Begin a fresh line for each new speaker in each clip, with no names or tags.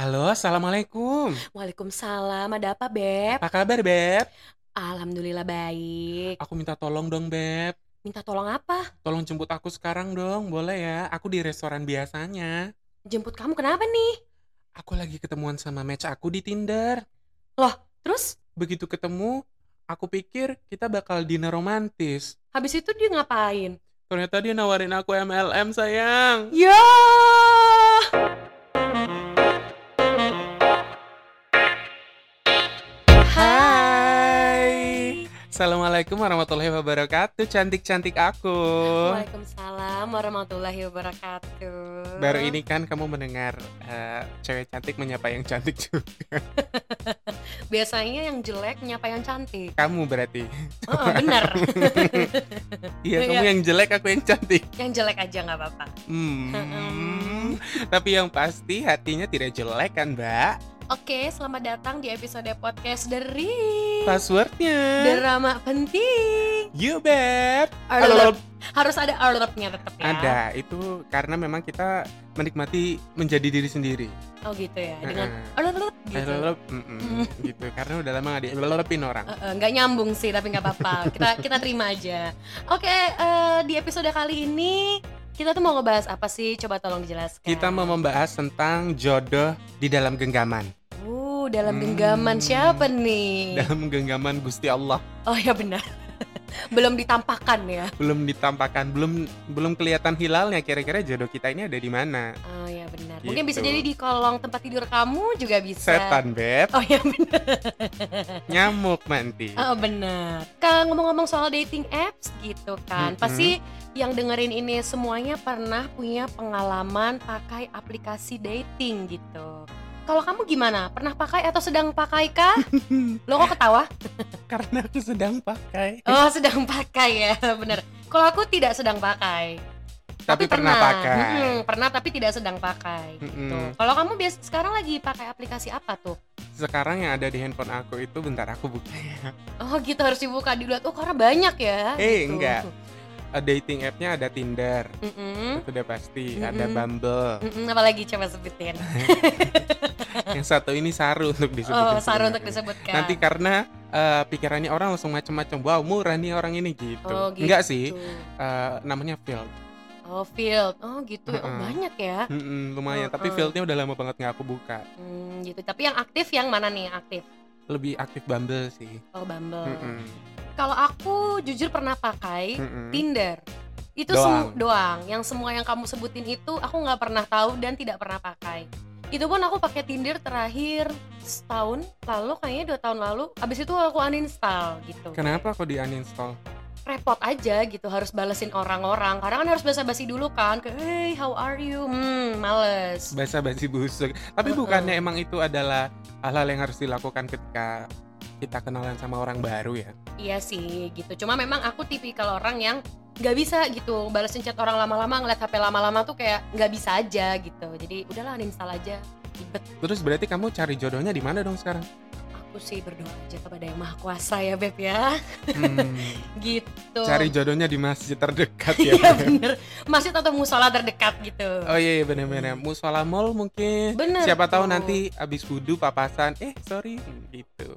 Halo, assalamualaikum.
Waalaikumsalam, ada apa, Beb?
Apa kabar, Beb?
Alhamdulillah baik.
Aku minta tolong dong, Beb.
Minta tolong apa?
Tolong jemput aku sekarang dong, boleh ya? Aku di restoran biasanya.
Jemput kamu kenapa nih?
Aku lagi ketemuan sama match aku di Tinder.
Loh, terus
Begitu ketemu, aku pikir kita bakal dinner romantis.
habis itu dia ngapain?
Ternyata dia nawarin aku MLM, sayang.
Ya.
Assalamualaikum warahmatullahi wabarakatuh, cantik-cantik aku.
Waalaikumsalam warahmatullahi wabarakatuh.
Baru ini kan kamu mendengar eh, cewek cantik menyapa yang cantik juga.
biasanya yang jelek nyapa yang cantik.
Kamu berarti.
Oh, bener.
Iya,
Iya.
kamu yang jelek, aku yang cantik.
yang jelek aja nggak apa-apa.
Hmm. Tapi yang pasti hatinya tidak jelek kan, Mbak?
Oke, selamat datang di episode podcast dari
Passwordnya.
drama penting.
You bet.
Alert. Harus ada alertnya tetap ya.
Ada itu karena memang kita menikmati menjadi diri sendiri.
Oh gitu ya. Dengan
Heeh.
alert
I
gitu.
love, mm-mm, gitu. Karena udah lama gak di orang.
Eh, eh, nggak nyambung sih tapi nggak apa-apa kita kita terima aja oke eh, di episode kali ini kita tuh mau ngebahas apa sih coba tolong dijelaskan
Kita mau membahas tentang jodoh di dalam genggaman.
Dalam
Hmm.
genggaman siapa nih
Dalam genggaman Gusti Allah.
oh ya benar belum ditampakkan ya
Belum ditampakkan, belum belum kelihatan hilalnya kira-kira jodoh kita ini ada di mana.
oh ya benar mungkin bisa
Gitu.
jadi di kolong tempat tidur kamu juga bisa
Setan, Beb.
oh ya benar
Nyamuk nanti.
oh benar kan ngomong-ngomong soal dating apps gitu kan
Mm-mm.
pasti yang dengerin ini semuanya pernah punya pengalaman pakai aplikasi dating gitu. Kalau kamu gimana? Pernah pakai atau sedang pakai kah? Lo kok ketawa?
Karena aku sedang pakai.
Oh, sedang pakai ya, bener. Kalau aku tidak sedang pakai.
Tapi pernah pakai.
Mm-mm, pernah tapi tidak sedang pakai.
Mm-mm.
Gitu. Kalau kamu biasa sekarang lagi pakai aplikasi apa tuh?
Sekarang yang ada di handphone aku itu bentar aku buka ya.
Oh gitu harus dibuka dilihat. Oh karena banyak ya.
Eh,
gitu.
enggak. Eh, Dating app-nya ada Tinder,
Mm-mm.
itu udah pasti. Ada
Mm-mm.
Bumble.
Mm-mm, apalagi coba sebutin.
yang satu ini Saru untuk disebut.
Oh, saru untuk disebutkan.
Nanti karena eh, pikirannya orang langsung macam-macam. Wow, murah nih orang ini gitu.
Oh, gitu.
Enggak sih, eh, namanya Field.
Oh, field. Oh, gitu. Oh,
Heeh.
banyak ya.
Mm-mm, lumayan,
Oh,
tapi
oh.
Fieldnya udah lama banget nggak aku buka.
Hmm, gitu. Tapi yang aktif yang mana nih yang aktif?
Lebih aktif Bumble sih.
Oh, Bumble.
Mm-mm.
Kalau aku jujur pernah pakai
Mm-mm.
Tinder. Itu
Doang.
semu- doang. Yang semua yang kamu sebutin itu aku nggak pernah tahu dan tidak pernah pakai. Itu pun aku pakai Tinder terakhir setahun lalu, kayaknya dua tahun lalu. Abis itu aku uninstall gitu.
Kenapa kok di uninstall?
repot aja gitu harus balesin orang-orang karena kan harus basa-basi dulu kan ke hey how are you hmm males
Basa basi busuk. Tapi
Heeh.
bukannya emang itu adalah hal-hal yang harus dilakukan ketika kita kenalan sama orang baru ya?
iya sih gitu cuma memang aku tipikal orang yang nggak bisa gitu balesin chat orang lama-lama ngeliat hp lama-lama tuh kayak nggak bisa aja gitu jadi udahlah uninstall aja ribet
Terus berarti kamu cari jodohnya di mana dong sekarang?
Aku sih berdoa aja kepada yang maha kuasa ya beb ya.
Hmm,
gitu.
Cari jodohnya di masjid terdekat ya.
iya bener. Masjid atau musola terdekat gitu.
Oh iya, iya bener-bener. Musola mall mungkin.
Bener
Siapa tahu
tuh.
nanti abis wudhu papasan Eh sorry. Gitu.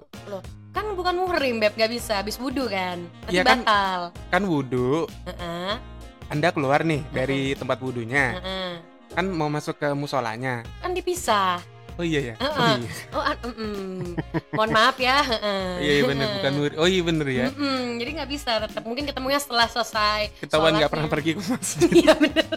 Kan bukan muhrim beb nggak bisa. Habis wudhu kan nanti
Iya kan?
batal.
Kan wudhu.
Heeh,
Anda keluar nih dari tempat wudhunya.
Heeh.
Kan mau masuk ke musolanya.
Kan dipisah
Oh iya ya Oh
Heeh.
iya,
oh ah, mm-mm. mohon maaf ya heeh.
iya, iya bener bukan wudhu Oh iya bener ya
Mm-mm, jadi nggak bisa tetap mungkin ketemunya setelah selesai
Ketahuan nggak pernah pergi ke masjid
iya bener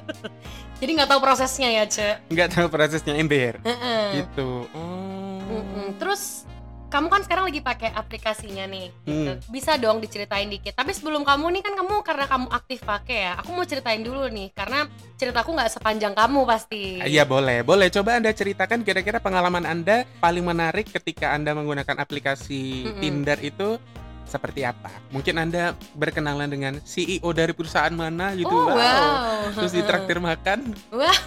jadi nggak tahu prosesnya ya ce
Nggak tahu prosesnya ember
Heeh.
Gitu Oh
Mm-mm. terus kamu kan sekarang lagi pakai aplikasinya nih gitu.
Hmm.
bisa dong diceritain dikit tapi sebelum kamu nih kan kamu karena kamu aktif pakai ya aku mau ceritain dulu nih karena ceritaku nggak sepanjang kamu pasti
Iya boleh, boleh. Coba Anda ceritakan kira-kira pengalaman Anda paling menarik ketika Anda menggunakan aplikasi
Mm-mm.
Tinder itu seperti apa? Mungkin Anda berkenalan dengan CEO dari perusahaan mana gitu.
oh
wow.
wow
Terus ditraktir makan?
Wah,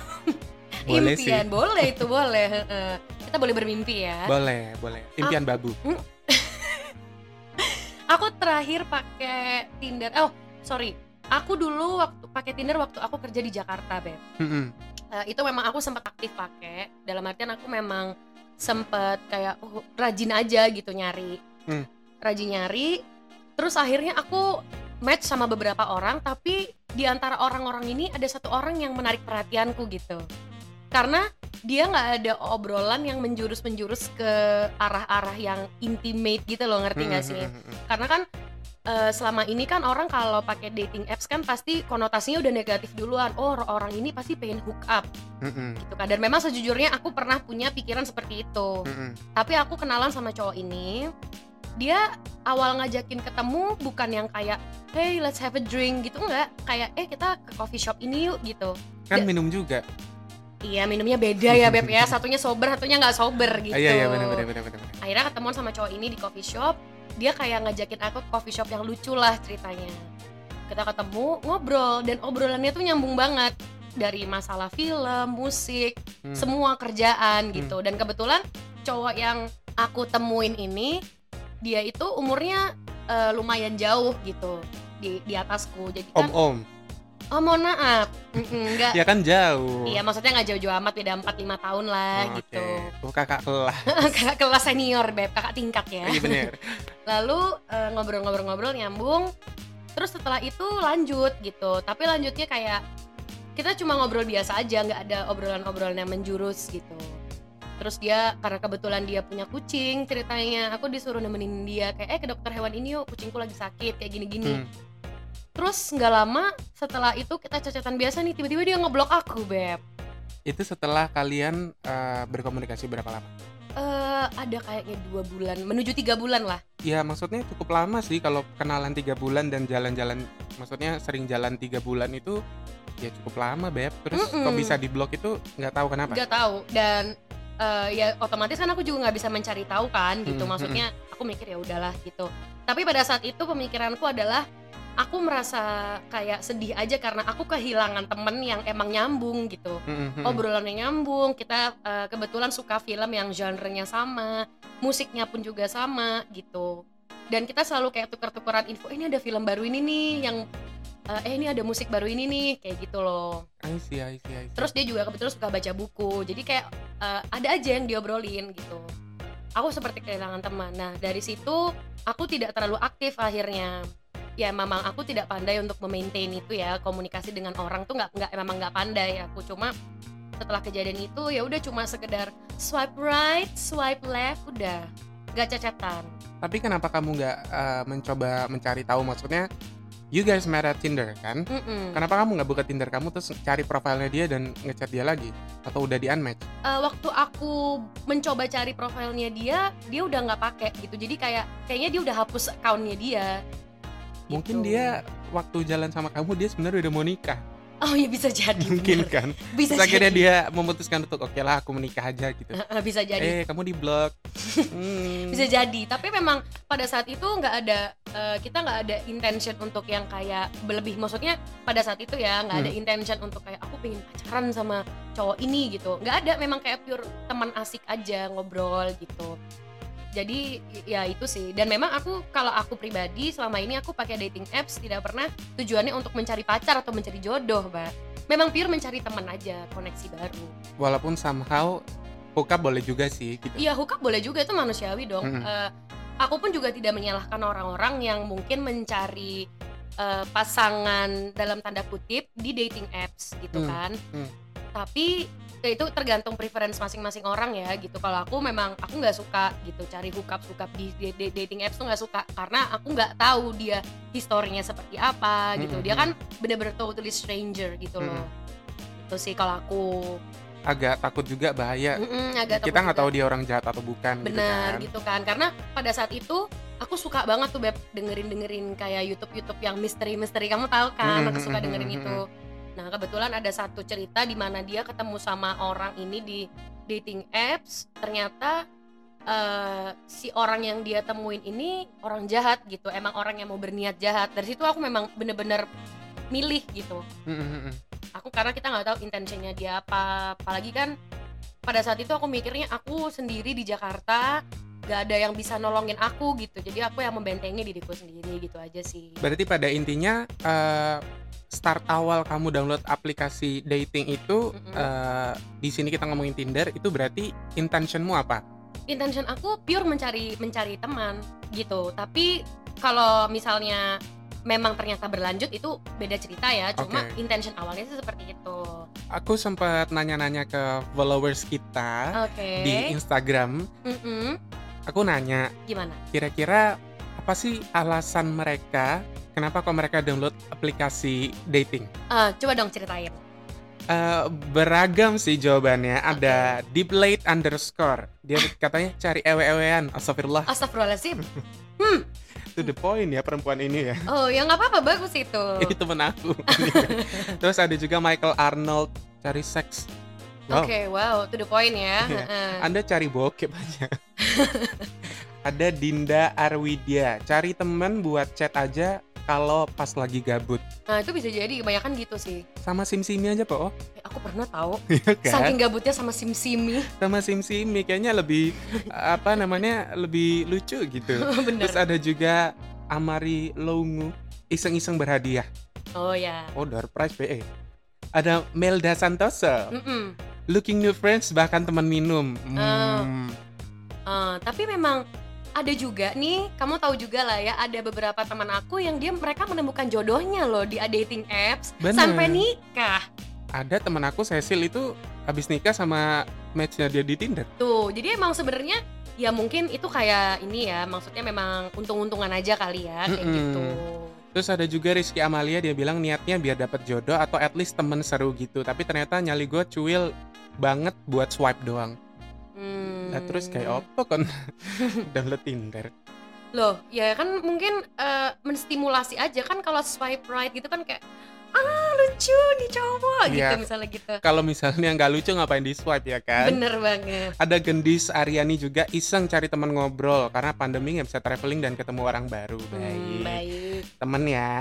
Boleh
impian
sih.
boleh itu boleh. Kita boleh bermimpi ya.
Boleh, boleh. Impian babu.
Aku terakhir pakai Tinder. Oh, sorry. Aku dulu waktu pakai Tinder waktu aku kerja di Jakarta, Beb.
Mm-mm.
Eh, itu memang aku sempat aktif pakai. Dalam artian aku memang sempet kayak oh, rajin aja gitu nyari
Hmm.
rajin nyari terus akhirnya aku match sama beberapa orang tapi di antara orang-orang ini ada satu orang yang menarik perhatianku gitu karena dia nggak ada obrolan yang menjurus-menjurus ke arah-arah yang intimate gitu loh ngerti nggak sih?
Hmm, hmm, hmm, hmm.
karena kan eh, selama ini kan orang kalau pakai dating apps kan pasti konotasinya udah negatif duluan. Oh orang ini pasti pengen hook up. Gitu kan. Dan memang sejujurnya aku pernah punya pikiran seperti itu. Tapi aku kenalan sama cowok ini dia awal ngajakin ketemu bukan yang kayak hey let's have a drink gitu enggak kayak eh kita ke coffee shop ini yuk gitu.
Kan minum juga
iya minumnya beda ya beb ya. Satunya sober satunya nggak sober gitu.
Ah, iya iya benar benar benar benar
akhirnya ketemuan sama cowok ini di coffee shop. Dia kayak ngajakin aku ke coffee shop yang lucu lah ceritanya. Kita ketemu ngobrol. Dan obrolannya tuh nyambung banget. Dari masalah film musik
Hmm.
semua kerjaan gitu. Dan kebetulan cowok yang aku temuin ini dia itu umurnya eh, lumayan jauh gitu. Di di atasku. Jadi
om
kan
om
oh mohon maaf. Enggak
ya kan jauh.
Iya maksudnya nggak jauh-jauh amat beda 4 5 tahun lah
Oh,
gitu.
oke. oh kakak kelas.
Kakak kelas senior beb. Kakak tingkat ya.
Iya benar
lalu eh, ngobrol-ngobrol-ngobrol nyambung. Terus setelah itu lanjut gitu. Tapi lanjutnya kayak kita cuma ngobrol biasa aja nggak ada obrolan-obrolan yang menjurus gitu. Terus dia karena kebetulan dia punya kucing ceritanya aku disuruh nemenin dia kayak eh ke dokter hewan ini yuk kucingku lagi sakit kayak gini-gini.
Hmm.
Terus nggak lama setelah itu kita cacatan biasa nih tiba-tiba dia ngeblok aku beb.
Itu setelah kalian eh, berkomunikasi berapa lama?
Eh ada kayaknya dua bulan menuju tiga bulan lah.
Ya maksudnya cukup lama sih kalau kenalan tiga bulan dan jalan-jalan maksudnya sering jalan tiga bulan itu ya cukup lama beb. Terus kok
Mm-mm.
bisa diblok itu nggak tahu kenapa?
Nggak tahu. Dan eh, ya otomatis kan aku juga nggak bisa mencari tahu kan gitu.
Hmm,
maksudnya aku mikir ya udahlah gitu. Tapi pada saat itu pemikiranku adalah aku merasa kayak sedih aja karena aku kehilangan temen yang emang nyambung gitu.
Mm-mm.
obrolannya nyambung kita eh, kebetulan suka film yang genrenya sama musiknya pun juga sama gitu. Dan kita selalu kayak tuker-tukeran info "Eh, ini ada film baru ini nih yang eh eh, ini ada musik baru ini nih kayak gitu loh.
I see, I see, I see.
terus dia juga kebetulan suka baca buku jadi kayak eh, ada aja yang diobrolin gitu. Aku seperti kehilangan teman. Nah dari situ aku tidak terlalu aktif akhirnya ya memang aku tidak pandai untuk memaintain itu ya. Komunikasi dengan orang tuh nggak nggak memang nggak pandai aku. Cuma setelah kejadian itu ya udah cuma sekedar swipe right swipe left udah. Gak cacatan
tapi kenapa kamu nggak eh, mencoba mencari tahu? Maksudnya you guys met at Tinder kan?
Mm-mm.
kenapa kamu nggak buka Tinder kamu terus cari profilnya dia dan ngechat dia lagi? Atau udah di unmatch
Eh, waktu aku mencoba cari profilnya dia dia udah nggak pakai gitu. Jadi kayak kayaknya dia udah hapus accountnya dia
mungkin
Gitu.
dia waktu jalan sama kamu dia sebenarnya udah mau nikah.
Oh ya bisa jadi
mungkin
bener.
kan?
Bisa
terus akhirnya
jadi.
dia memutuskan untuk oke lah aku menikah aja gitu.
Bisa jadi.
Eh kamu di blok Hmm.
bisa jadi. Tapi memang pada saat itu nggak ada eh, kita nggak ada intention untuk yang kayak berlebih. Maksudnya pada saat itu ya nggak ada
Hmm.
intention untuk kayak aku pengen pacaran sama cowok ini gitu. Nggak ada. Memang kayak pure teman asik aja ngobrol gitu jadi ya itu sih dan memang aku kalau aku pribadi selama ini aku pakai dating apps tidak pernah tujuannya untuk mencari pacar atau mencari jodoh mbak memang pure mencari teman aja koneksi baru
walaupun somehow hookup boleh juga sih gitu
Iya hookup boleh juga itu manusiawi dong.
Mm-mm.
Eh, aku pun juga tidak menyalahkan orang-orang yang mungkin mencari eh, pasangan dalam tanda kutip di dating apps gitu
Hmm,
kan.
hmm.
Tapi ya itu tergantung preference masing-masing orang ya gitu. Kalau aku memang aku nggak suka gitu cari hookup hookup di, di- di dating apps tuh nggak suka. Karena aku nggak tahu dia historinya seperti apa gitu. Dia kan bener-bener totally stranger gitu loh. Itu sih kalau aku.
Agak takut juga bahaya.
Mm-mm, agak
kita nggak tahu dia orang jahat atau bukan
benar
gitu
gitu kan. Karena pada saat itu aku suka banget tuh beb dengerin dengerin kayak YouTube YouTube yang misteri misteri kamu tahu kan aku suka dengerin itu nah kebetulan ada satu cerita di mana dia ketemu sama orang ini di dating apps. Ternyata eh, si orang yang dia temuin ini orang jahat gitu. Emang orang yang mau berniat jahat. Dari situ aku memang bener-bener milih gitu.
Kan. Mm, mm, mm.
aku karena kita nggak tahu intentionnya dia apa. Apalagi kan pada saat itu aku mikirnya aku sendiri di Jakarta gak ada yang bisa nolongin aku gitu. Jadi aku yang membentengi diriku sendiri gitu aja sih.
Berarti pada intinya eh, start awal kamu download aplikasi dating itu
Mm-mm.
eh, di sini kita ngomongin Tinder itu berarti intentionmu apa
intention aku pure mencari mencari teman gitu tapi kalau misalnya memang ternyata berlanjut itu beda cerita ya cuma
Oke.
intention awalnya sih seperti itu
Aku sempat nanya-nanya ke followers kita
oke
di Instagram.
Mm-mm.
Aku nanya,
gimana
kira-kira apa sih alasan mereka kenapa kok mereka download aplikasi dating?
Eh, coba dong ceritain
Eh, beragam sih jawabannya. Ada deep late underscore. Dia katanya cari ewe-ewean. Astagfirullah.
Astagfirullahaladzim
To the point ya perempuan ini ya.
oh ya nggak apa-apa bagus itu
Ini temen aku. Terus ada juga Michael Arnold cari seks. Wow.
Oke, wow, to the point ya.
Iya.
Heeh.
Anda cari bokep aja. ada Dinda Arwidia. Cari temen buat chat aja kalau pas lagi gabut.
Nah, itu bisa jadi kebanyakan gitu sih.
Sama sim-simi aja, Po.
Eh, aku pernah tahu
Iya kan?
saking gabutnya sama sim-simi.
sama sim-simi kayaknya lebih apa namanya lebih lucu gitu.
Bener.
Terus ada juga Amari Longu iseng-iseng berhadiah.
Oh ya.
Oh, door prize BE. Ada Melda Santoso,
Mm-mm.
looking new friends bahkan teman minum. Hmm.
Eh, tapi memang ada juga nih, kamu tahu juga lah ya, ada beberapa teman aku yang dia mereka menemukan jodohnya loh di dating apps
Bener.
sampai nikah.
Ada teman aku Cecil itu habis nikah sama matchnya dia di Tinder.
Tuh, jadi emang sebenarnya ya mungkin itu kayak ini ya, maksudnya memang untung-untungan aja kali ya kayak
Mm-mm.
gitu.
Terus ada juga Rizky Amalia dia bilang niatnya biar dapat jodoh atau at least temen seru gitu. Tapi ternyata nyali gue cuil banget buat swipe doang.
Hmm.
Nah terus kayak apa kan download Tinder?
Loh, ya kan mungkin eh, menstimulasi aja kan kalau swipe right gitu kan kayak ah lucu nih cowok gitu
Iya.
misalnya gitu.
Kalau misalnya nggak lucu ngapain di swipe ya kan?
Bener banget.
Ada Gendis Aryani juga iseng cari teman ngobrol karena pandemi nggak bisa traveling dan ketemu orang baru.
Hmm,
Baik.
baik.
Temen ya.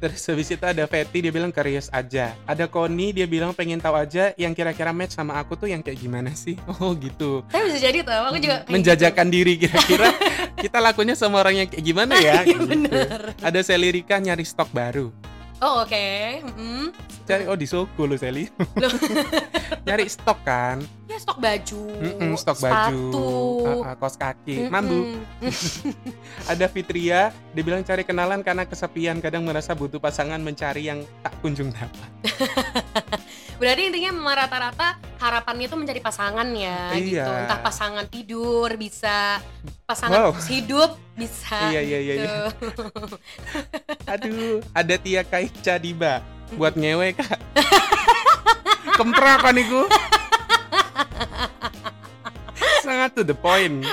Terus habis itu ada Fetty dia bilang curious aja. Ada Koni dia bilang pengen tahu aja yang kira-kira match sama aku tuh yang kayak gimana sih? Oh gitu.
Tapi bisa jadi tuh, aku juga
Menjajakan diri kira-kira kita lakunya sama orang yang kayak gimana ya?
Iya,
Gitu.
bener.
Ada Selirika nyari stok baru.
gitu. Oh oke. Mm-mm.
Cari oh di Soko lo Seli.
Loh.
nyari stok kan?
Ya stok baju,
Mm-mm, stok baju,
sepatu.
uh, uh, kaos kaki,
Mm-mm.
mambu. Ada Fitria, dia bilang cari kenalan karena kesepian, kadang merasa butuh pasangan mencari yang tak kunjung dapat.
Berarti intinya memang rata-rata harapannya tuh mencari pasangan ya
Iya.
gitu. Entah pasangan tidur bisa, pasangan
Wow.
hidup bisa.
Iya iya iya. iya.
gitu.
Aduh, ada Tia Kaica Diba buat ngewe kak. Kemprakan iku. Sangat to the point.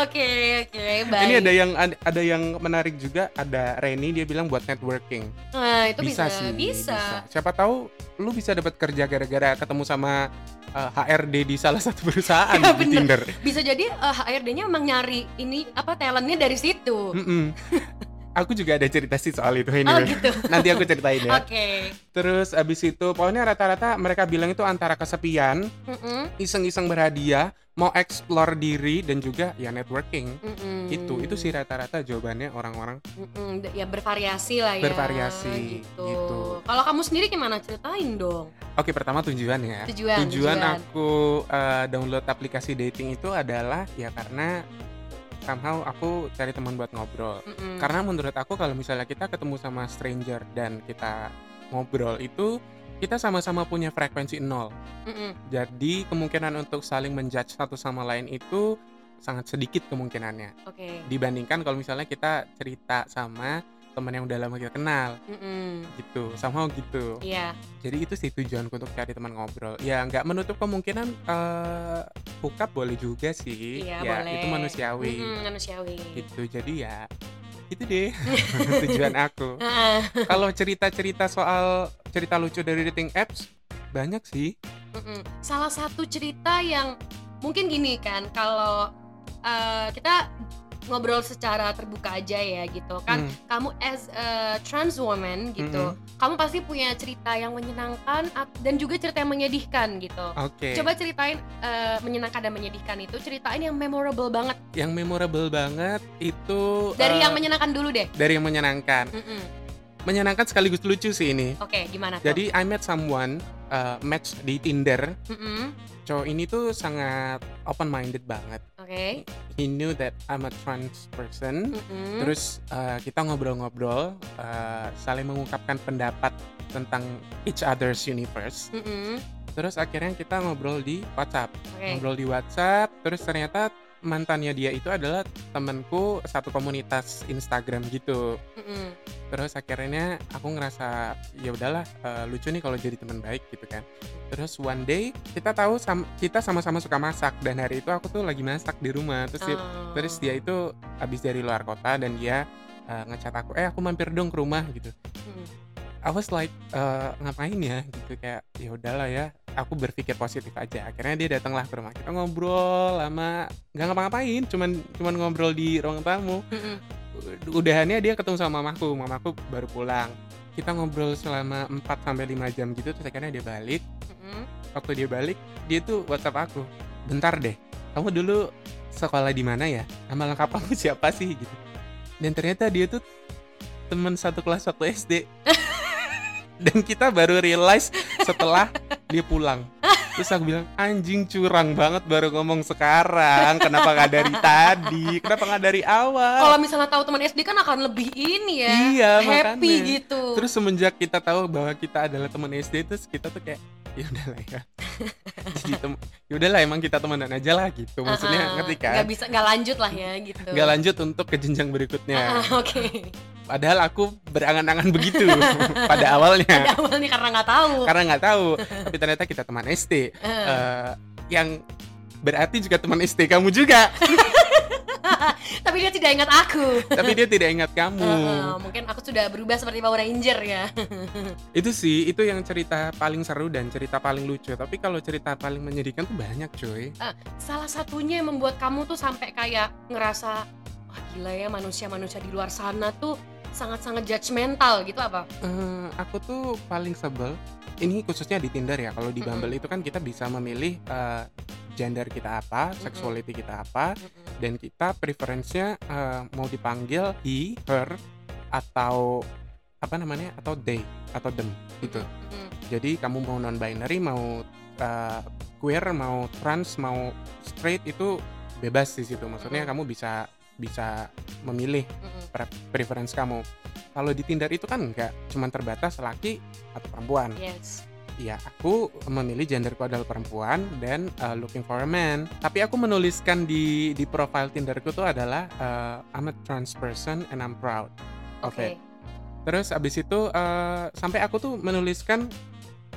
Oke, oke, baik.
Ini ada yang ada yang menarik juga. Ada Reni dia bilang buat networking.
Nah, itu bisa,
sih,
bisa.
Siapa tahu lu bisa dapat kerja gara-gara ketemu sama uh, HRD di salah satu perusahaan
Ya,
di
bener.
Tinder.
Bisa jadi eh, HRD-nya emang nyari ini apa talentnya dari situ.
Mm-mm. Aku juga ada cerita sih soal itu
Oh
anyway.
gitu.
Nanti aku ceritain ya.
Oke.
Terus abis itu pokoknya rata-rata mereka bilang itu antara kesepian,
Mm-mm,
iseng-iseng berhadiah, mau explore diri dan juga ya networking.
mm-mm.
Itu itu sih rata-rata jawabannya orang-orang.
Mm-mm, ya bervariasi lah ya.
Bervariasi,
Gitu.
gitu.
Kalau kamu sendiri gimana ceritain dong?
Oke, pertama tujuan ya.
Tujuan.
tujuan aku uh, download aplikasi dating itu adalah ya karena somehow aku cari teman buat ngobrol.
Mm-mm.
Karena menurut aku kalau misalnya kita ketemu sama stranger dan kita ngobrol itu kita sama-sama punya frekuensi nol.
Mm-mm.
Jadi kemungkinan untuk saling menjudge satu sama lain itu sangat sedikit kemungkinannya
Oke.
dibandingkan kalau misalnya kita cerita sama teman yang udah lama kita kenal
Mm-mm.
gitu somehow gitu
Iya.
jadi itu sih tujuanku untuk cari teman ngobrol ya nggak menutup kemungkinan eh hookup boleh juga sih
Iya,
ya
boleh.
itu manusiawi
Mm-mm, manusiawi.
gitu jadi ya itu deh tujuan aku kalau cerita-cerita soal cerita lucu dari dating apps banyak sih
mm-mm. Salah satu cerita yang mungkin gini kan, kalau eh, kita ngobrol secara terbuka aja ya gitu kan,
Hmm,
kamu as a trans woman gitu, kamu pasti punya cerita yang menyenangkan dan juga cerita yang menyedihkan gitu.
oke
Coba ceritain eh, menyenangkan dan menyedihkan itu, ceritain yang memorable banget.
yang memorable banget itu
Dari
eh,
yang menyenangkan dulu deh.
dari yang menyenangkan
Mm-mm.
menyenangkan sekaligus lucu sih ini
Oke, gimana tuh?
jadi I met someone eh, match di Tinder,
Mm-mm.
cowok ini tuh sangat open minded banget.
Oke.
He knew that I'm a trans person.
Mm-mm.
Terus eh, kita ngobrol-ngobrol, eh, saling mengungkapkan pendapat tentang each other's universe.
Mm-mm.
Terus akhirnya kita ngobrol di WhatsApp.
Oke.
Ngobrol di WhatsApp, terus ternyata mantannya dia itu adalah temenku satu komunitas Instagram gitu.
Mm-mm.
Terus akhirnya aku ngerasa ya udahlah eh, lucu nih kalau jadi teman baik gitu kan. Terus one day kita tahu sam- kita sama-sama suka masak dan hari itu aku tuh lagi masak di rumah. Terus dia,
Oh.
terus dia itu habis dari luar kota dan dia eh, ngechat aku, "Eh, aku mampir dong ke rumah." gitu.
Mm.
I was like eh, ngapain ya gitu kayak ya udahlah ya aku berpikir positif aja. Akhirnya dia datanglah ke rumah kita ngobrol lama. Nggak ngapa-ngapain cuman cuman ngobrol di ruang tamu. Udahannya dia ketemu sama mamaku. Mamaku baru pulang. Kita ngobrol selama 4 sampai 5 jam gitu terus akhirnya dia balik. Waktu dia balik dia tuh WhatsApp aku bentar deh kamu dulu sekolah di mana ya? Nama lengkap kamu siapa sih? Gitu. Dan ternyata dia tuh teman satu kelas waktu SD dan kita baru realize setelah dia pulang terus aku bilang anjing curang banget baru ngomong sekarang kenapa nggak dari tadi kenapa nggak dari awal
Kalau misalnya tahu teman SD kan akan lebih ini ya.
Iya,
happy
makanya.
gitu.
Terus semenjak kita tahu bahwa kita adalah teman SD terus kita tuh kayak ya udahlah ya. Jadi tem ya udahlah emang kita temenan aja lah gitu. Maksudnya
Ah,
ngerti
nggak
kan?
bisa nggak lanjut lah ya gitu.
Gak lanjut untuk ke jenjang berikutnya.
Ah, Oke.
Padahal aku berangan-angan begitu pada awalnya.
Pada awalnya karena nggak tahu.
Karena nggak tahu. Tapi ternyata kita teman SD.
Eh,
Eh, yang berarti juga teman SD kamu juga.
Tapi dia tidak ingat aku.
Tapi dia tidak ingat kamu.
Eh, mungkin aku sudah berubah seperti Power Ranger ya.
Itu sih, itu yang cerita paling seru dan cerita paling lucu. Tapi kalau cerita paling menyedihkan tuh banyak, cuy.
Salah satunya yang membuat kamu tuh sampai kayak ngerasa wah gila ya manusia-manusia di luar sana tuh sangat-sangat judgmental gitu apa?
Eh, aku tuh paling sebel. Ini khususnya di Tinder ya. Kalau di. Bumble itu kan kita bisa memilih eh, gender kita apa,
Mm-mm.
sexuality kita apa,
Mm-mm.
dan kita preferensinya eh, mau dipanggil he, her, atau apa namanya, atau they, atau them gitu.
Mm-mm.
Jadi kamu mau non binary, mau eh, queer, mau trans, mau straight itu bebas di situ. Maksudnya
Mm-mm.
kamu bisa bisa memilih pre- preference kamu. Kalau di Tinder itu kan enggak, cuman terbatas laki atau perempuan.
Yes.
Iya, aku memilih genderku adalah perempuan dan uh, looking for a man. Tapi aku menuliskan di di profile Tinderku tuh adalah uh, I'm a trans person and I'm proud. of
Oke.
it. Terus abis itu uh, sampai aku tuh menuliskan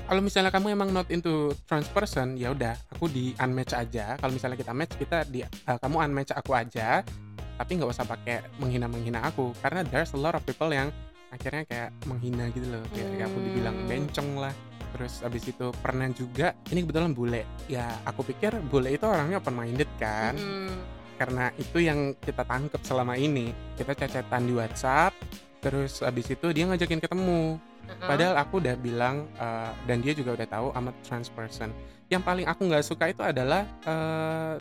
kalau misalnya kamu emang not into trans person, ya udah aku di unmatch aja. Kalau misalnya kita match, kita di uh, kamu unmatch aku aja. Tapi nggak usah pakai menghina-menghina aku karena there's a lot of people yang akhirnya kayak menghina gitu loh. Kayak, kayak aku dibilang
Hmm.
bencong lah. Terus abis itu pernah juga ini kebetulan bule. Ya aku pikir bule itu orangnya open minded kan
Mm-mm.
karena itu yang kita tangkep selama ini kita cecetan di WhatsApp terus abis itu dia ngajakin ketemu padahal aku udah bilang eh, dan dia juga udah tahu I'm a trans person yang paling aku nggak suka itu adalah eh,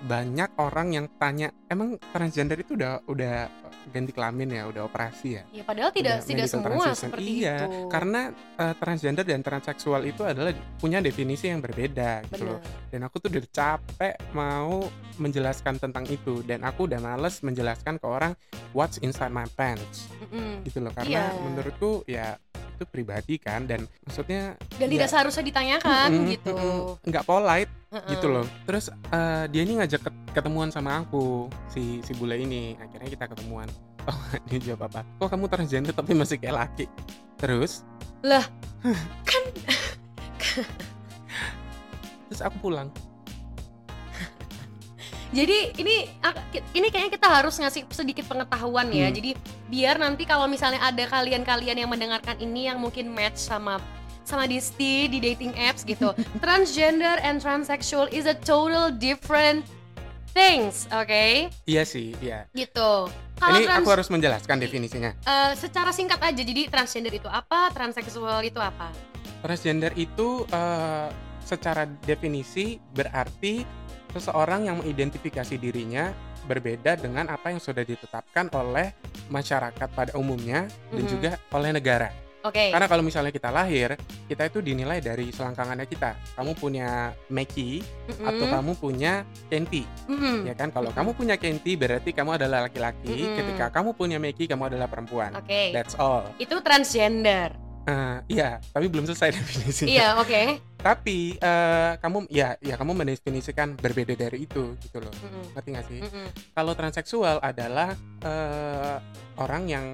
banyak orang yang tanya emang transgender itu udah udah ganti kelamin ya udah operasi ya
Ya padahal tidak
Udah
tidak semua
transition.
seperti
iya,
itu.
karena eh, transgender dan transseksual itu adalah punya definisi yang berbeda gitu loh dan aku tuh udah capek mau menjelaskan tentang itu dan aku udah males menjelaskan ke orang what's inside my pants
Mm-mm.
gitu loh karena
Iya.
menurutku ya itu pribadi kan dan maksudnya
Dan
ya,
tidak seharusnya ditanyakan
mm-mm,
gitu.
mm-mm, nggak polite
Heeh.
gitu loh. Terus eh, dia ini ngajak ket- ketemuan sama aku si si bule ini. Akhirnya kita ketemuan. Oh dia jawab apa? Kok kamu transgender tapi masih kayak laki? Terus?
Kan
terus aku pulang.
Jadi ini ini kayaknya kita harus ngasih sedikit pengetahuan ya.
Hmm.
Jadi biar nanti kalau misalnya ada kalian-kalian yang mendengarkan ini yang mungkin match sama sama Disti di dating apps gitu. Transgender and transsexual is a total different things, oke?
iya sih iya
Gitu. Kalau
ini
trans-
aku harus menjelaskan definisinya
eh, secara singkat aja. Jadi transgender itu apa? Transseksual itu apa?
Transgender itu eh, secara definisi berarti seseorang yang mengidentifikasi dirinya berbeda dengan apa yang sudah ditetapkan oleh masyarakat pada umumnya dan
Mhm.
juga oleh negara.
Oke.
Karena kalau misalnya kita lahir, kita itu dinilai dari selangkangannya kita. Kamu punya Meki
Mm-mm.
atau kamu punya Kenti,
Mm-mm.
ya kan? Kalau
Mm-mm.
kamu punya Kenti berarti kamu adalah laki-laki.
Mm-mm.
Ketika kamu punya Meki, kamu adalah perempuan.
Oke.
That's all.
Itu transgender.
Eh, iya, tapi belum selesai definisinya.
Iya, oke.
Tapi eh, kamu ya ya kamu mendefinisikan berbeda dari itu gitu loh.
Mm-mm.
Ngerti gak sih?
Mm-mm.
Kalau transseksual adalah eh, orang yang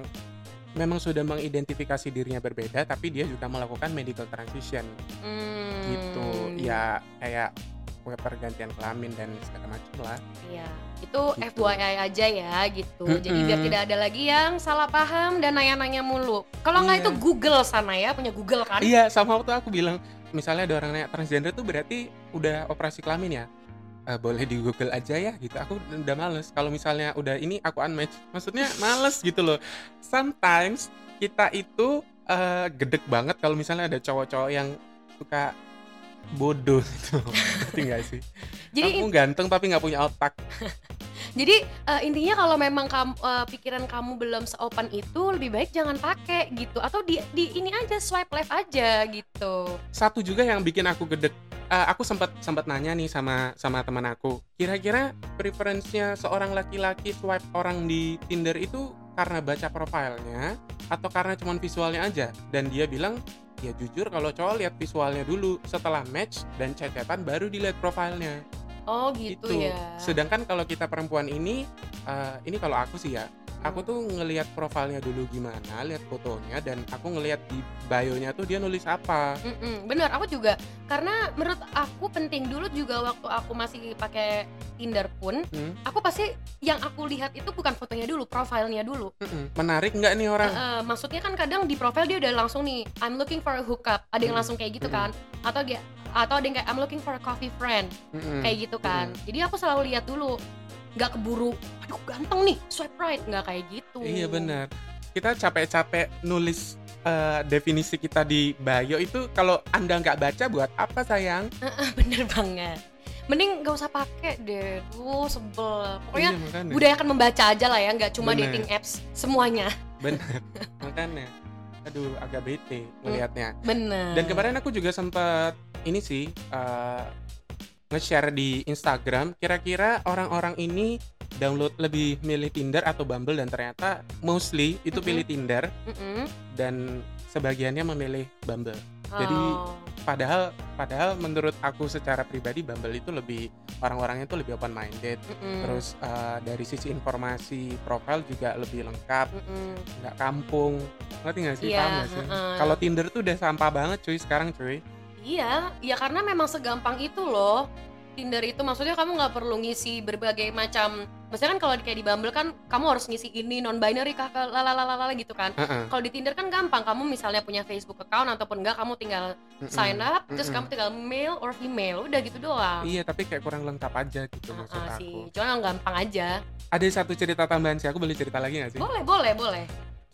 memang sudah mengidentifikasi dirinya berbeda tapi dia juga melakukan medical transition
Hmm.
gitu. Ya kayak pergantian kelamin dan segala macam lah.
Iya, itu
Gitu.
FYI aja ya gitu. Jadi biar tidak ada lagi yang salah paham dan nanya-nanya mulu. Kalau nggak
Iya.
itu Google sana ya, punya Google kan?
Iya, sama waktu aku bilang misalnya ada orang nanya transgender tuh berarti udah operasi kelamin ya? Eh, boleh di Google aja ya gitu. Aku udah males. Kalau misalnya udah ini aku unmatch, maksudnya males gitu loh. Sometimes kita itu eh, gedek banget kalau misalnya ada cowok-cowok yang suka bodoh gitu. Ngerti nggak sih?
Jadi
Kamu ganteng tapi nggak punya otak.
Jadi eh, intinya kalau memang kamu eh, pikiran kamu belum seopen itu lebih baik jangan pakai gitu atau di di ini aja swipe left aja gitu.
Satu juga yang bikin aku gedek. eh, aku sempat sempat nanya nih sama sama teman aku. Kira-kira preferensinya seorang laki-laki swipe orang di Tinder itu karena baca profilnya atau karena cuman visualnya aja? Dan dia bilang ya jujur kalau cowok lihat visualnya dulu setelah match dan chat-chatan baru dilihat profilnya
Oh gitu
itu.
ya.
Sedangkan kalau kita perempuan ini, eh, ini kalau aku sih ya, aku tuh ngelihat profilnya dulu gimana, lihat fotonya dan aku ngelihat di bio-nya tuh dia nulis apa.
Mm-mm, bener, aku juga karena menurut aku penting dulu juga waktu aku masih pakai Tinder pun,
Hmm,
aku pasti yang aku lihat itu bukan fotonya dulu, profilnya dulu.
mm-mm. Menarik nggak nih orang?
Eh, eh, maksudnya kan kadang di profil dia udah langsung nih, I'm looking for a hookup, ada yang
Mm-mm.
langsung kayak gitu
Mm-mm.
kan, atau dia atau ada yang kayak I'm looking for a coffee friend,
Mm-mm.
kayak gitu kan. Jadi aku selalu lihat dulu, nggak keburu, aduh ganteng nih, swipe right, nggak kayak gitu.
Iya benar. Kita capek-capek nulis eh, definisi kita di bio itu kalau anda nggak baca buat apa sayang?
Bener banget. Mending nggak usah pakai deh, duh sebel. Pokoknya
Iya, makanya.
budayakan membaca aja lah ya, nggak cuma
Bener.
dating apps semuanya.
Benar. makanya. Aduh, agak bete melihatnya.
Bener.
Dan kemarin aku juga sempat ini sih eh, nge-share di Instagram kira-kira orang-orang ini download lebih milih Tinder atau Bumble dan ternyata mostly itu
Mm-mm.
pilih Tinder
Mm-mm.
dan sebagiannya memilih Bumble. Jadi,
Oh.
Padahal padahal menurut aku secara pribadi Bumble itu lebih orang-orangnya itu lebih open minded.
Mm-mm.
Terus eh, dari sisi informasi profil juga lebih lengkap,
Mm-mm.
nggak kampung. Ngerti nggak sih?
Iya,
Paham nggak sih?
heeh.
Kalau Tinder tuh udah sampah banget cuy sekarang cuy.
Iya, ya karena memang segampang itu loh. Tinder itu maksudnya kamu nggak perlu ngisi berbagai macam. Maksudnya kan kalau kayak di Bumble kan kamu harus ngisi ini non binary kah lalalala gitu kan.
Heeh.
Kalau di Tinder kan gampang, kamu misalnya punya Facebook account ataupun enggak kamu tinggal sign up, terus
Mm-mm.
kamu tinggal male or female, udah gitu doang.
Iya, tapi kayak kurang lengkap aja gitu
Ah,
maksud
ah,
aku.
sih, cuma yang gampang aja.
Ada satu cerita tambahan sih, aku boleh cerita lagi gak sih?
Boleh, boleh, boleh.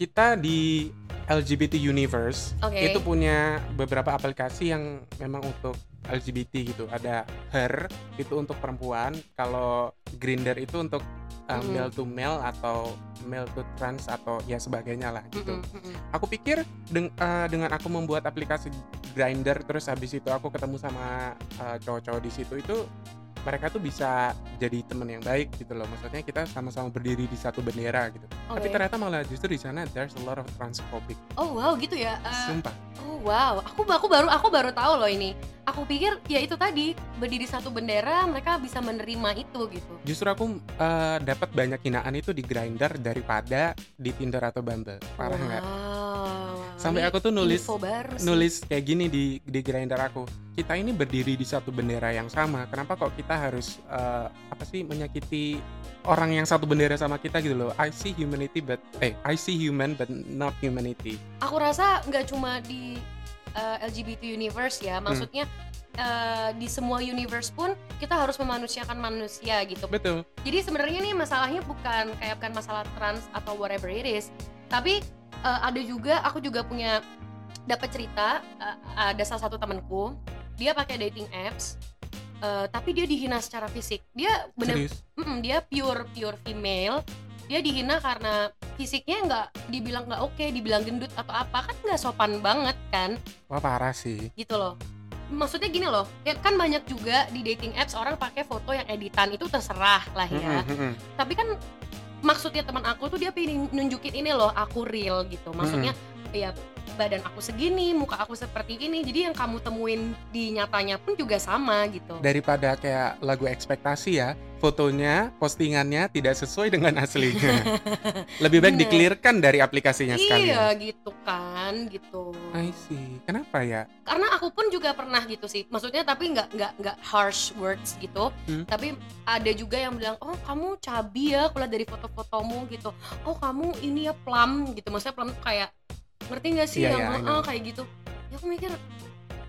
Kita di LGBT Universe
Oke.
itu punya beberapa aplikasi yang memang untuk LGBT gitu. Ada Her itu untuk perempuan, kalau Grinder itu untuk uh,
Mm-mm.
male to male atau male to trans atau ya sebagainya lah gitu.
Mm-mm, mm-mm.
Aku pikir deng- uh, dengan aku membuat aplikasi Grinder terus habis itu aku ketemu sama uh, cowok-cowok di situ itu mereka tuh bisa jadi teman yang baik gitu loh. Maksudnya kita sama-sama berdiri di satu bendera gitu. Tapi
Oke.
ternyata malah justru di sana there's a lot of transphobic.
Oh wow gitu ya. Eh,
Sumpah.
oh wow, aku aku baru aku baru tahu loh ini. Aku pikir ya itu tadi berdiri satu bendera mereka bisa menerima itu gitu.
Justru aku uh, dapat banyak hinaan itu di Grinder daripada di Tinder atau Bumble. Parah nggak?
Wow.
Sampai aku tuh nulis nulis kayak gini di di Grindr aku. Kita ini berdiri di satu bendera yang sama. Kenapa kok kita harus uh, apa sih menyakiti orang yang satu bendera sama kita gitu loh? I see humanity but eh I see human but not humanity.
Aku rasa nggak cuma di uh, LGBT universe
Hmm.
ya, maksudnya uh, di semua universe pun kita harus memanusiakan manusia gitu.
Betul.
Jadi sebenarnya nih masalahnya bukan kayak bukan masalah trans atau whatever it is, tapi uh, ada juga aku juga punya dapat cerita uh, ada salah satu temanku dia pakai dating apps uh, tapi dia dihina secara fisik dia
Serius.
Mm-mm, dia pure pure female dia dihina karena fisiknya nggak dibilang nggak oke dibilang gendut atau apa kan nggak sopan banget kan
Wah parah sih.
gitu loh maksudnya gini loh ya kan banyak juga di dating apps orang pakai foto yang editan itu terserah lah ya
Mm-mm, mm-mm.
tapi kan maksudnya teman aku tuh dia pengen nunjukin ini loh aku real gitu. Maksudnya ya badan aku segini muka aku seperti ini jadi yang kamu temuin di nyatanya pun juga sama gitu
Daripada kayak lagu ekspektasi ya, fotonya, postingannya tidak sesuai dengan aslinya. Lebih baik dikelirkan dari aplikasinya sekalian.
iya gitu kan gitu
I see. Kenapa ya?
karena aku pun juga pernah gitu sih maksudnya tapi nggak nggak nggak harsh words gitu
Hmm.
tapi ada juga yang bilang oh kamu cabi ya kalau dari foto-fotomu gitu oh kamu ini ya plum gitu maksudnya plum kayak ngerti nggak sih
Iya,
yang
iya, I
"Ah,
know.
kayak gitu ya aku mikir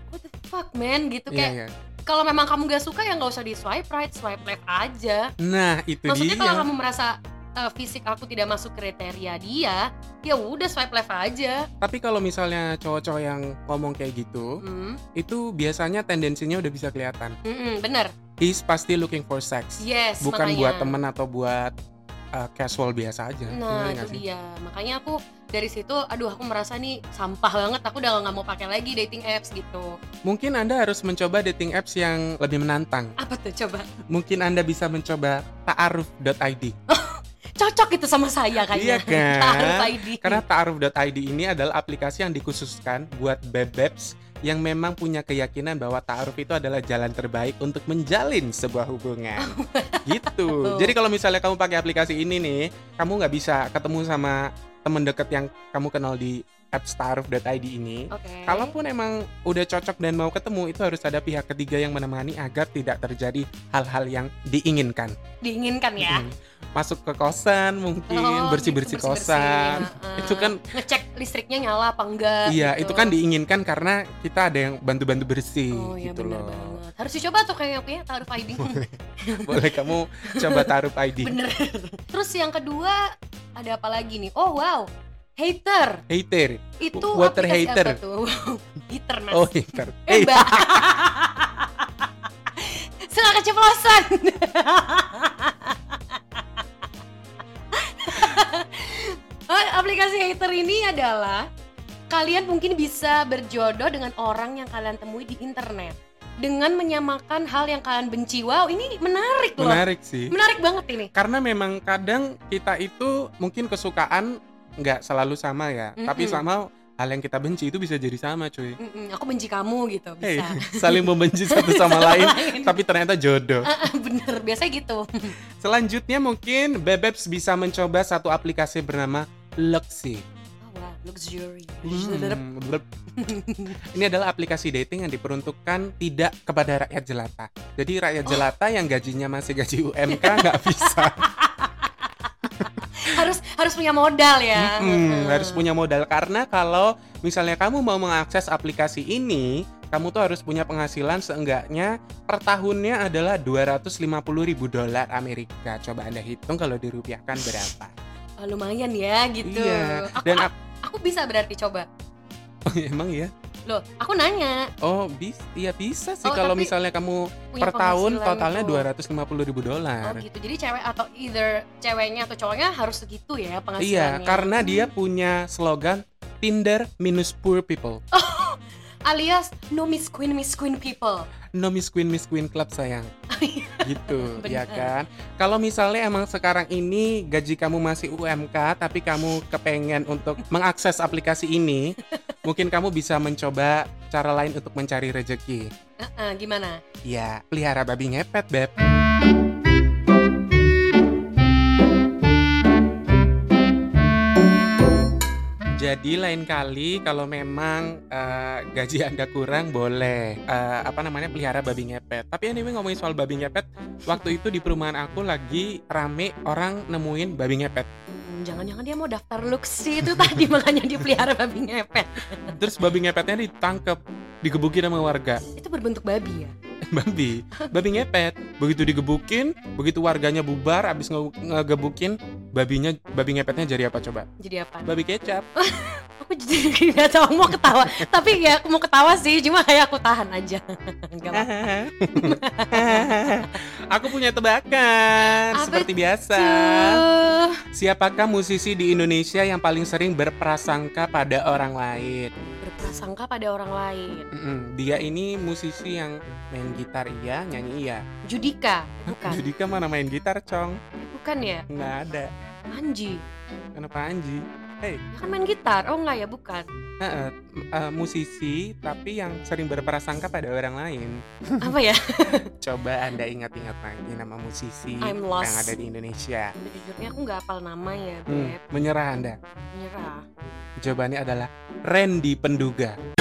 what the fuck man gitu
Iya,
kayak
iya.
kalau memang kamu gak suka ya nggak usah di swipe right swipe left aja
Nah, itu
maksudnya
dia.
kalau kamu merasa uh, fisik aku tidak masuk kriteria dia ya udah swipe left aja
Tapi kalau misalnya cowok-cowok yang ngomong kayak gitu,
hmm.
itu biasanya tendensinya udah bisa kelihatan.
Mm-mm, bener
He's pasti looking for sex.
yes
Bukan
makanya.
buat temen atau buat uh, casual biasa aja.
Nah itu dia makanya aku dari situ aduh aku merasa nih sampah banget aku udah nggak mau pakai lagi dating apps gitu
Mungkin Anda harus mencoba dating apps yang lebih menantang.
apa tuh coba
Mungkin Anda bisa mencoba ta'aruf.id.
cocok itu sama saya kayaknya
Iya kan?
Taruh ID
Karena ta'aruf.id ini adalah aplikasi yang dikhususkan buat bebebs yang memang punya keyakinan bahwa ta'aruf itu adalah jalan terbaik untuk menjalin sebuah hubungan. gitu. Jadi kalau misalnya kamu pakai aplikasi ini nih, kamu nggak bisa ketemu sama temen deket yang kamu kenal di apps ta'aruf.id ini.
oke
Kalaupun emang udah cocok dan mau ketemu, itu harus ada pihak ketiga yang menemani agar tidak terjadi hal-hal yang diinginkan.
diinginkan ya
Mm. Masuk ke kosan mungkin,
Oh,
bersih-bersih
gitu,
kosan.
heeh.
Itu kan
ngecek listriknya nyala apa enggak
Iya,
gitu.
itu kan diinginkan karena kita ada yang bantu-bantu bersih
oh ya
gitu loh.
banget harus dicoba tuh kayak punya taruh ID
Boleh kamu coba taruh ID.
bener terus yang kedua ada apa lagi nih oh wow hater
Hater.
itu
Water hater.
apa tuh hater mas
Oh, hater.
Eh, Mbak. Sengaja keceplosan. Oh, aplikasi hater ini adalah kalian mungkin bisa berjodoh dengan orang yang kalian temui di internet dengan menyamakan hal yang kalian benci. Wow, ini menarik loh.
menarik sih.
Menarik banget ini.
Karena memang kadang kita itu mungkin kesukaan nggak selalu sama ya, tapi
Mm-mm.
sama hal yang kita benci itu bisa jadi sama, cuy.
Mm-mm, aku benci kamu gitu,
Hey,
bisa.
saling membenci satu sama lain, tapi ternyata jodoh.
Bener, biasanya gitu.
Selanjutnya mungkin Bebebs bisa mencoba satu aplikasi bernama Luxy.
Oh, wow, luxury.
Hmm. Ini adalah aplikasi dating yang diperuntukkan tidak kepada rakyat jelata. Jadi rakyat
Oh.
jelata yang gajinya masih gaji UMK nggak bisa.
Harus punya modal ya.
Mm-mm,
Heeh.
harus punya modal karena kalau misalnya kamu mau mengakses aplikasi ini, kamu tuh harus punya penghasilan seenggaknya per tahunnya adalah 250 ribu dolar Amerika. Coba anda hitung kalau dirupiahkan berapa?
Oh, lumayan ya gitu.
Iya.
Aku,
Dan
aku, aku bisa berarti coba.
Oh, emang ya?
Loh, aku nanya.
Oh, bis, iya bisa sih
Oh,
kalau misalnya kamu per tahun totalnya
tuh.
250 ribu
Oh
dolar.
gitu. Jadi cewek atau either ceweknya atau cowoknya harus segitu ya
Iya,
penghasilannya.
karena dia
Hmm.
punya slogan Tinder minus poor people.
alias no miss queen miss queen people.
No Miss Queen Miss Queen Club sayang. gitu, ya kan? Kalau misalnya emang sekarang ini gaji kamu masih UMK tapi kamu kepengen untuk mengakses aplikasi ini, mungkin kamu bisa mencoba cara lain untuk mencari rezeki.
Heeh, gimana?
Ya, pelihara babi ngepet, Beb. Jadi lain kali kalau memang eh, gaji Anda kurang boleh eh, apa namanya pelihara babi ngepet. Tapi anyway ngomongin soal babi ngepet, waktu itu di perumahan aku lagi rame orang nemuin babi ngepet.
Hmm, Jangan-jangan dia mau daftar luxi itu tadi makanya dia pelihara babi ngepet.
Terus babi ngepetnya ditangkap, digebukin sama warga.
Itu berbentuk babi ya.
Babi babi ngepet begitu digebukin begitu warganya bubar abis nge- ngegebukin babinya babi ngepetnya jadi apa coba
Jadi apa?
babi kecap
aku jadi nggak tahu mau ketawa tapi ya aku mau ketawa sih cuma kayak aku tahan aja.
Aku punya tebakan
Apa
seperti biasa.
Tuh.
Siapakah musisi di Indonesia yang paling sering berprasangka pada orang lain?
Berprasangka pada orang lain
Mm-mm, Dia ini musisi yang main gitar iya, nyanyi iya.
Judika bukan
Judika mana main gitar, Cong?
bukan ya
Nggak ada.
Anji
Kenapa Anji? Hei,
dia kan main gitar oh enggak ya bukan
eh, eh, musisi tapi yang sering berprasangka pada orang lain.
apa ya
Coba Anda ingat-ingat lagi nama musisi
I'm
yang ada di Indonesia.
Sejujurnya aku nggak hafal nama ya
Hmm,
Beb
menyerah Anda.
Menyerah
Jawabannya adalah Randy Penduga.